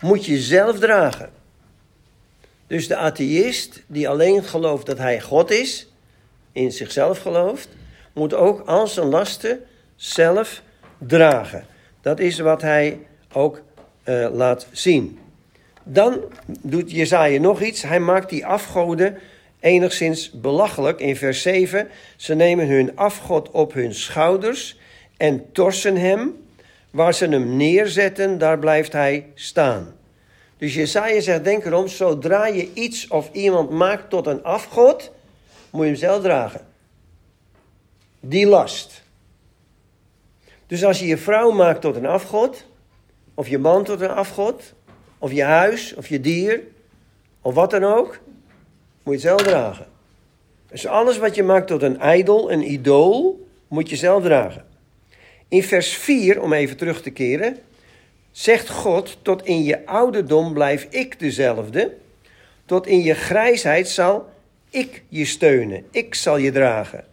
Speaker 1: moet je zelf dragen. Dus de atheïst die alleen gelooft dat hij God is, in zichzelf gelooft, moet ook al zijn lasten zelf dragen. Dat is wat hij ook uh, laat zien. Dan doet Jezaja nog iets. Hij maakt die afgoden enigszins belachelijk. In vers 7, ze nemen hun afgod op hun schouders en torsen hem. Waar ze hem neerzetten, daar blijft hij staan. Dus Jesaja zegt, denk erom, zodra je iets of iemand maakt tot een afgod, moet je hem zelf dragen. Die last. Dus als je je vrouw maakt tot een afgod, of je man tot een afgod, of je huis, of je dier, of wat dan ook, moet je zelf dragen. Dus alles wat je maakt tot een ijdel, een idool, moet je zelf dragen. In vers 4, om even terug te keren, zegt God: Tot in je ouderdom blijf ik dezelfde. Tot in je grijsheid zal ik je steunen. Ik zal je dragen.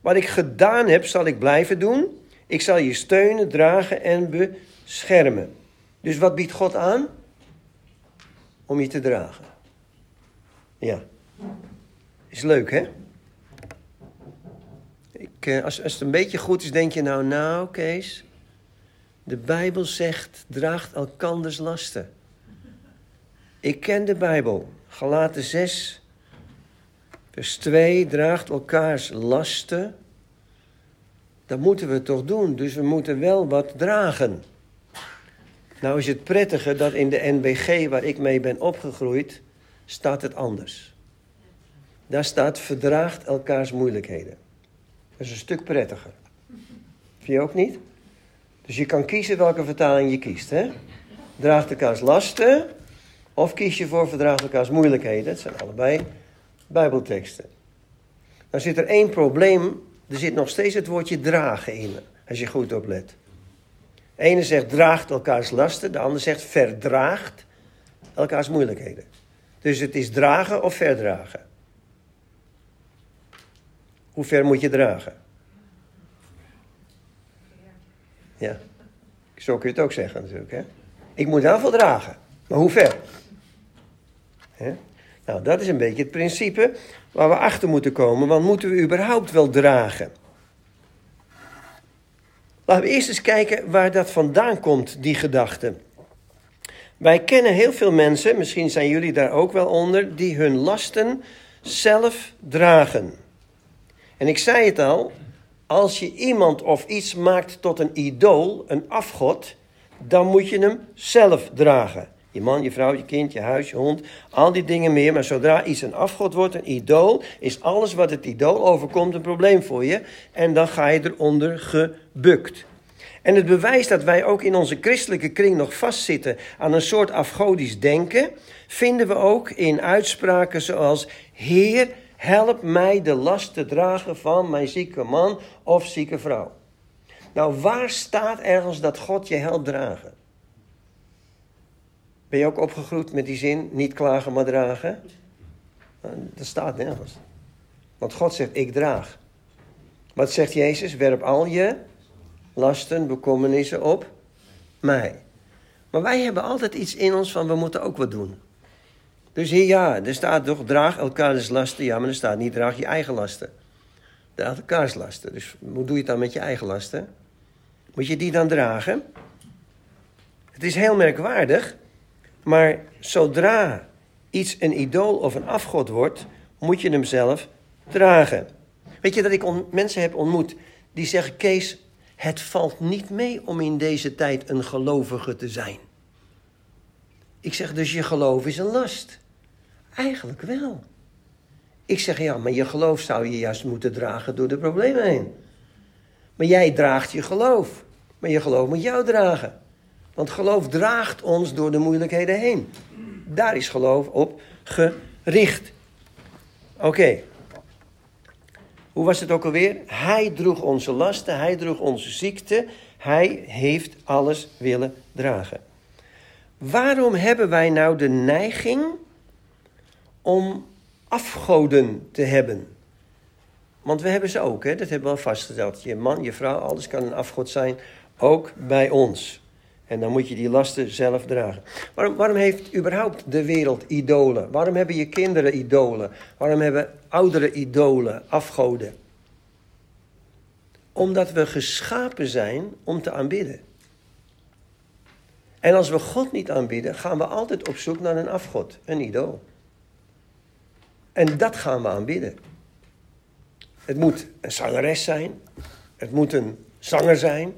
Speaker 1: Wat ik gedaan heb, zal ik blijven doen. Ik zal je steunen, dragen en beschermen. Dus wat biedt God aan? Om je te dragen. Ja. Is leuk, hè? Ik, eh, als, als het een beetje goed is, denk je nou, nou, Kees. De Bijbel zegt, draagt elkanders lasten. Ik ken de Bijbel. Galaten 6, vers 2, draagt elkaars lasten. Dat moeten we toch doen, dus we moeten wel wat dragen. Nou is het prettige dat in de NBG waar ik mee ben opgegroeid, staat het anders. Daar staat verdraagt elkaars moeilijkheden. Dat is een stuk prettiger. Vind je ook niet? Dus je kan kiezen welke vertaling je kiest. Hè? Draagt elkaars lasten of kies je voor verdraagt elkaars moeilijkheden. Dat zijn allebei bijbelteksten. Dan zit er één probleem. Er zit nog steeds het woordje dragen in. Als je goed oplet. De ene zegt draagt elkaars lasten. De ander zegt verdraagt elkaars moeilijkheden. Dus het is dragen of verdragen. Hoe ver moet je dragen? Ja. Zo kun je het ook zeggen natuurlijk. Hè? Ik moet wel veel dragen. Maar hoe ver? Nou, dat is een beetje het principe waar we achter moeten komen. Want moeten we überhaupt wel dragen? Laten we eerst eens kijken waar dat vandaan komt, die gedachte. Wij kennen heel veel mensen, misschien zijn jullie daar ook wel onder, die hun lasten zelf dragen. En ik zei het al, als je iemand of iets maakt tot een idool, een afgod, dan moet je hem zelf dragen. Je man, je vrouw, je kind, je huis, je hond, al die dingen meer. Maar zodra iets een afgod wordt, een idool, is alles wat het idool overkomt een probleem voor je. En dan ga je eronder gebukt. En het bewijs dat wij ook in onze christelijke kring nog vastzitten aan een soort afgodisch denken, vinden we ook in uitspraken zoals: Heer, help mij de last te dragen van mijn zieke man of zieke vrouw. Nou, waar staat ergens dat God je helpt dragen? Ben je ook opgegroeid met die zin, niet klagen maar dragen? Nou, dat staat nergens. Want God zegt, ik draag. Wat zegt Jezus? Werp al je lasten, bekommernissen op mij. Maar wij hebben altijd iets in ons van, we moeten ook wat doen. Dus hier ja, er staat toch, draag elkaars lasten. Ja, maar er staat niet, draag je eigen lasten. Draag elkaars lasten. Dus hoe doe je het dan met je eigen lasten? Moet je die dan dragen? Het is heel merkwaardig, maar zodra iets een idool of een afgod wordt, moet je hem zelf dragen. Weet je dat ik mensen heb ontmoet die zeggen: Kees, het valt niet mee om in deze tijd een gelovige te zijn. Ik zeg dus je geloof is een last. Eigenlijk wel. Ik zeg ja, maar je geloof zou je juist moeten dragen door de problemen heen. Maar jij draagt je geloof. Maar je geloof moet jou dragen. Want geloof draagt ons door de moeilijkheden heen. Daar is geloof op gericht. Oké. Hoe was het ook alweer? Hij droeg onze lasten, hij droeg onze ziekte, hij heeft alles willen dragen. Waarom hebben wij nou de neiging om afgoden te hebben? Want we hebben ze ook, hè? dat hebben we al vastgesteld. Je man, je vrouw, alles kan een afgod zijn, ook bij ons. En dan moet je die lasten zelf dragen. Waarom, waarom heeft überhaupt de wereld idolen? Waarom hebben je kinderen idolen? Waarom hebben oudere idolen, afgoden? Omdat we geschapen zijn om te aanbidden. En als we God niet aanbidden, gaan we altijd op zoek naar een afgod, een idool. En dat gaan we aanbidden. Het moet een zangeres zijn, het moet een zanger zijn,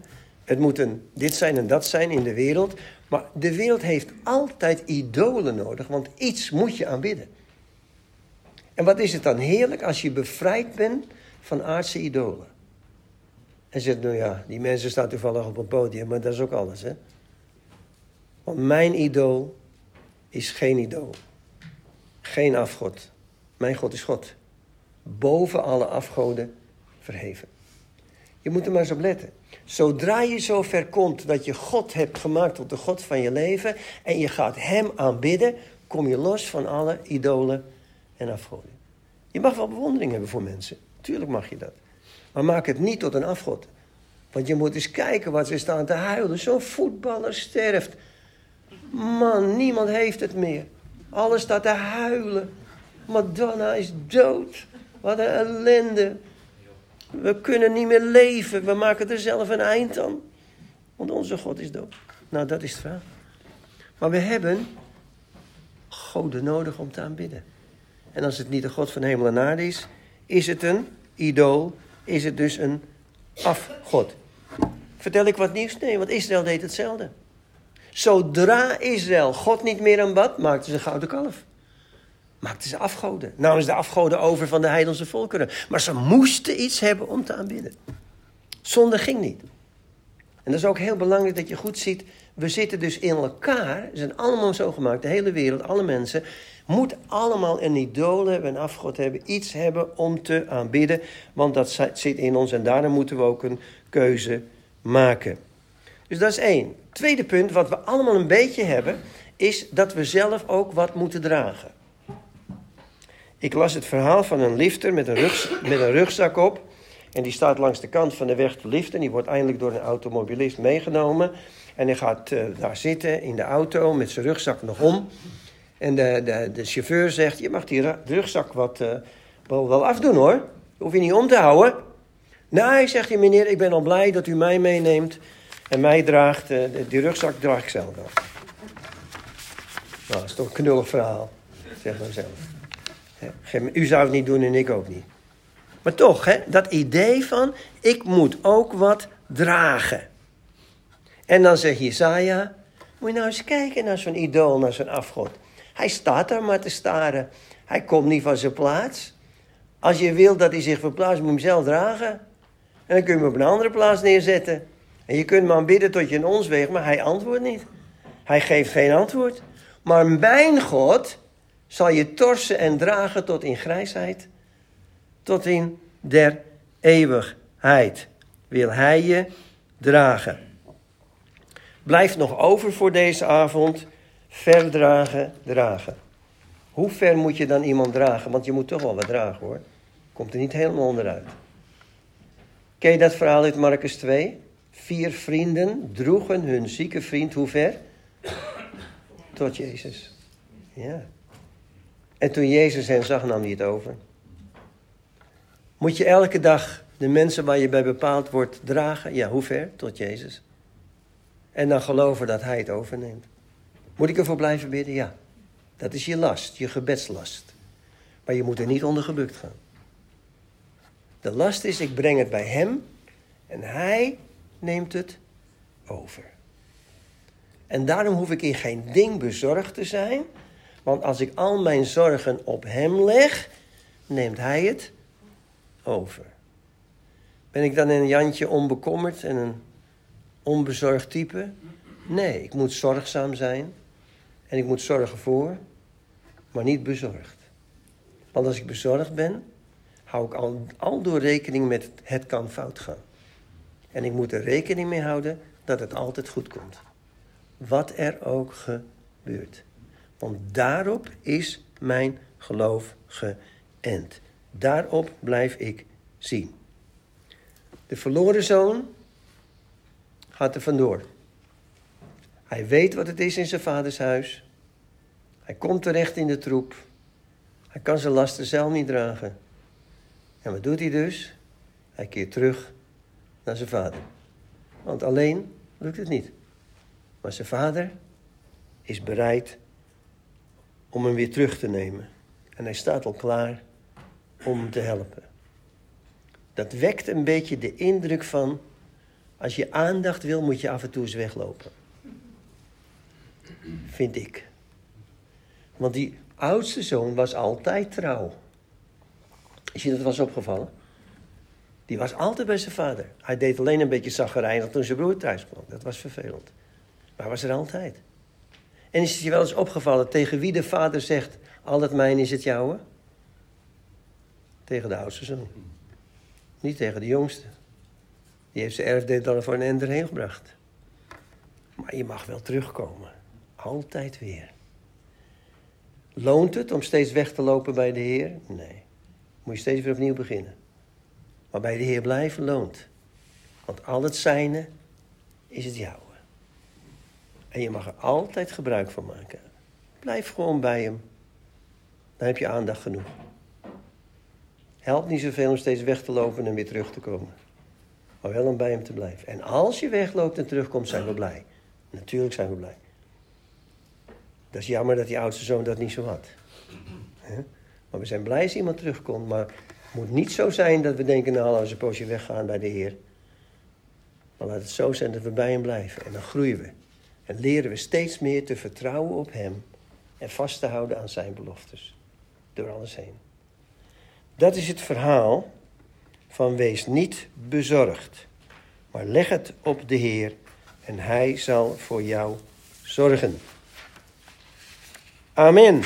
Speaker 1: het moet een dit zijn en dat zijn in de wereld. Maar de wereld heeft altijd idolen nodig, want iets moet je aanbidden. En wat is het dan heerlijk als je bevrijd bent van aardse idolen? En zegt, nou ja, die mensen staan toevallig op een podium, maar dat is ook alles, hè? Want mijn idool is geen idool. Geen afgod. Mijn God is God. Boven alle afgoden verheven. Je moet er maar eens op letten. Zodra je zo ver komt dat je God hebt gemaakt tot de God van je leven en je gaat Hem aanbidden, kom je los van alle idolen en afgoden. Je mag wel bewondering hebben voor mensen. Tuurlijk mag je dat. Maar maak het niet tot een afgod. Want je moet eens kijken wat ze staan te huilen. Zo'n voetballer sterft. Man, niemand heeft het meer. Alles staat te huilen. Madonna is dood. Wat een ellende. We kunnen niet meer leven. We maken er zelf een eind aan. Want onze God is dood. Nou, dat is het verhaal. Maar we hebben goden nodig om te aanbidden. En als het niet de God van hemel en aarde is, is het een idool, is het dus een afgod. Vertel ik wat nieuws? Nee, want Israël deed hetzelfde. Zodra Israël God niet meer aanbad, maakte ze een gouden kalf. Maakten ze afgoden. Namen ze de afgoden over van de heidense volkeren. Maar ze moesten iets hebben om te aanbidden. Zonde ging niet. En dat is ook heel belangrijk dat je goed ziet. We zitten dus in elkaar. We zijn allemaal zo gemaakt. De hele wereld, alle mensen. Moet allemaal een idool hebben, een afgod hebben. Iets hebben om te aanbidden. Want dat zit in ons. En daarom moeten we ook een keuze maken. Dus dat is één. Tweede punt, wat we allemaal een beetje hebben, is dat we zelf ook wat moeten dragen. Ik las het verhaal van een lifter met een, met een rugzak op. En die staat langs de kant van de weg te liften. Die wordt eindelijk door een automobilist meegenomen. En hij gaat uh, daar zitten in de auto met zijn rugzak nog om. En de, de, de chauffeur zegt: Je mag die rugzak wat, uh, wel, wel afdoen hoor. Hoef je niet om te houden. Nee, zegt hij, meneer, ik ben al blij dat u mij meeneemt. En mij draagt, uh, die rugzak draag ik zelf wel. Nou, dat is toch een knullig verhaal, zeg maar zelf. U zou het niet doen en ik ook niet. Maar toch, hè, dat idee van, ik moet ook wat dragen. En dan zegt Jesaja, moet je nou eens kijken naar zo'n idool, naar zo'n afgod. Hij staat daar maar te staren. Hij komt niet van zijn plaats. Als je wil dat hij zich verplaatst, moet je hem zelf dragen. En dan kun je hem op een andere plaats neerzetten. En je kunt hem aanbidden tot je in ons weegt, maar hij antwoordt niet. Hij geeft geen antwoord. Maar mijn God, zal je torsen en dragen tot in grijsheid, tot in der eeuwigheid. Wil hij je dragen. Blijft nog over voor deze avond. Verdragen, dragen. Hoe ver moet je dan iemand dragen? Want je moet toch wel wat dragen hoor. Komt er niet helemaal onderuit. Ken je dat verhaal uit Marcus 2? Vier vrienden droegen hun zieke vriend hoe ver? Tot Jezus. Ja. En toen Jezus hen zag, nam hij het over. Moet je elke dag de mensen waar je bij bepaald wordt dragen? Ja, hoe ver? Tot Jezus. En dan geloven dat Hij het overneemt. Moet ik ervoor blijven bidden? Ja. Dat is je last, je gebedslast. Maar je moet er niet onder gebukt gaan. De last is, ik breng het bij Hem en Hij neemt het over. En daarom hoef ik in geen ding bezorgd te zijn, want als ik al mijn zorgen op Hem leg, neemt Hij het over. Ben ik dan een Jantje onbekommerd en een onbezorgd type? Nee, ik moet zorgzaam zijn en ik moet zorgen voor, maar niet bezorgd. Want als ik bezorgd ben, hou ik al, al door rekening met het kan fout gaan. En ik moet er rekening mee houden dat het altijd goed komt. Wat er ook gebeurt. Want daarop is mijn geloof geënt. Daarop blijf ik zien. De verloren zoon gaat er vandoor. Hij weet wat het is in zijn vaders huis. Hij komt terecht in de troep. Hij kan zijn lasten zelf niet dragen. En wat doet hij dus? Hij keert terug naar zijn vader. Want alleen lukt het niet. Maar zijn vader is bereid om hem weer terug te nemen. En hij staat al klaar om hem te helpen. Dat wekt een beetje de indruk van, als je aandacht wil, moet je af en toe eens weglopen. Vind ik. Want die oudste zoon was altijd trouw. Is je dat was opgevallen? Die was altijd bij zijn vader. Hij deed alleen een beetje zaggerijnig toen zijn broer thuis kwam. Dat was vervelend. Maar hij was er altijd. En is het je wel eens opgevallen tegen wie de vader zegt: Al het mijn is het jouwe? Tegen de oudste zoon. Niet tegen de jongste. Die heeft zijn erfdeel dan voor een ender heen gebracht. Maar je mag wel terugkomen. Altijd weer. Loont het om steeds weg te lopen bij de Heer? Nee. Moet je steeds weer opnieuw beginnen. Maar bij de Heer blijven loont. Want al het zijne is het jouwe. En je mag er altijd gebruik van maken. Blijf gewoon bij hem. Dan heb je aandacht genoeg. Helpt niet zoveel om steeds weg te lopen en weer terug te komen. Maar wel om bij hem te blijven. En als je wegloopt en terugkomt, zijn we blij. Natuurlijk zijn we blij. Dat is jammer dat die oudste zoon dat niet zo had. Maar we zijn blij als iemand terugkomt. Maar het moet niet zo zijn dat we denken, nou als we een poosje weggaan bij de Heer. Maar laat het zo zijn dat we bij hem blijven. En dan groeien we. En leren we steeds meer te vertrouwen op hem. En vast te houden aan zijn beloftes. Door alles heen. Dat is het verhaal van wees niet bezorgd. Maar leg het op de Heer en hij zal voor jou zorgen. Amen.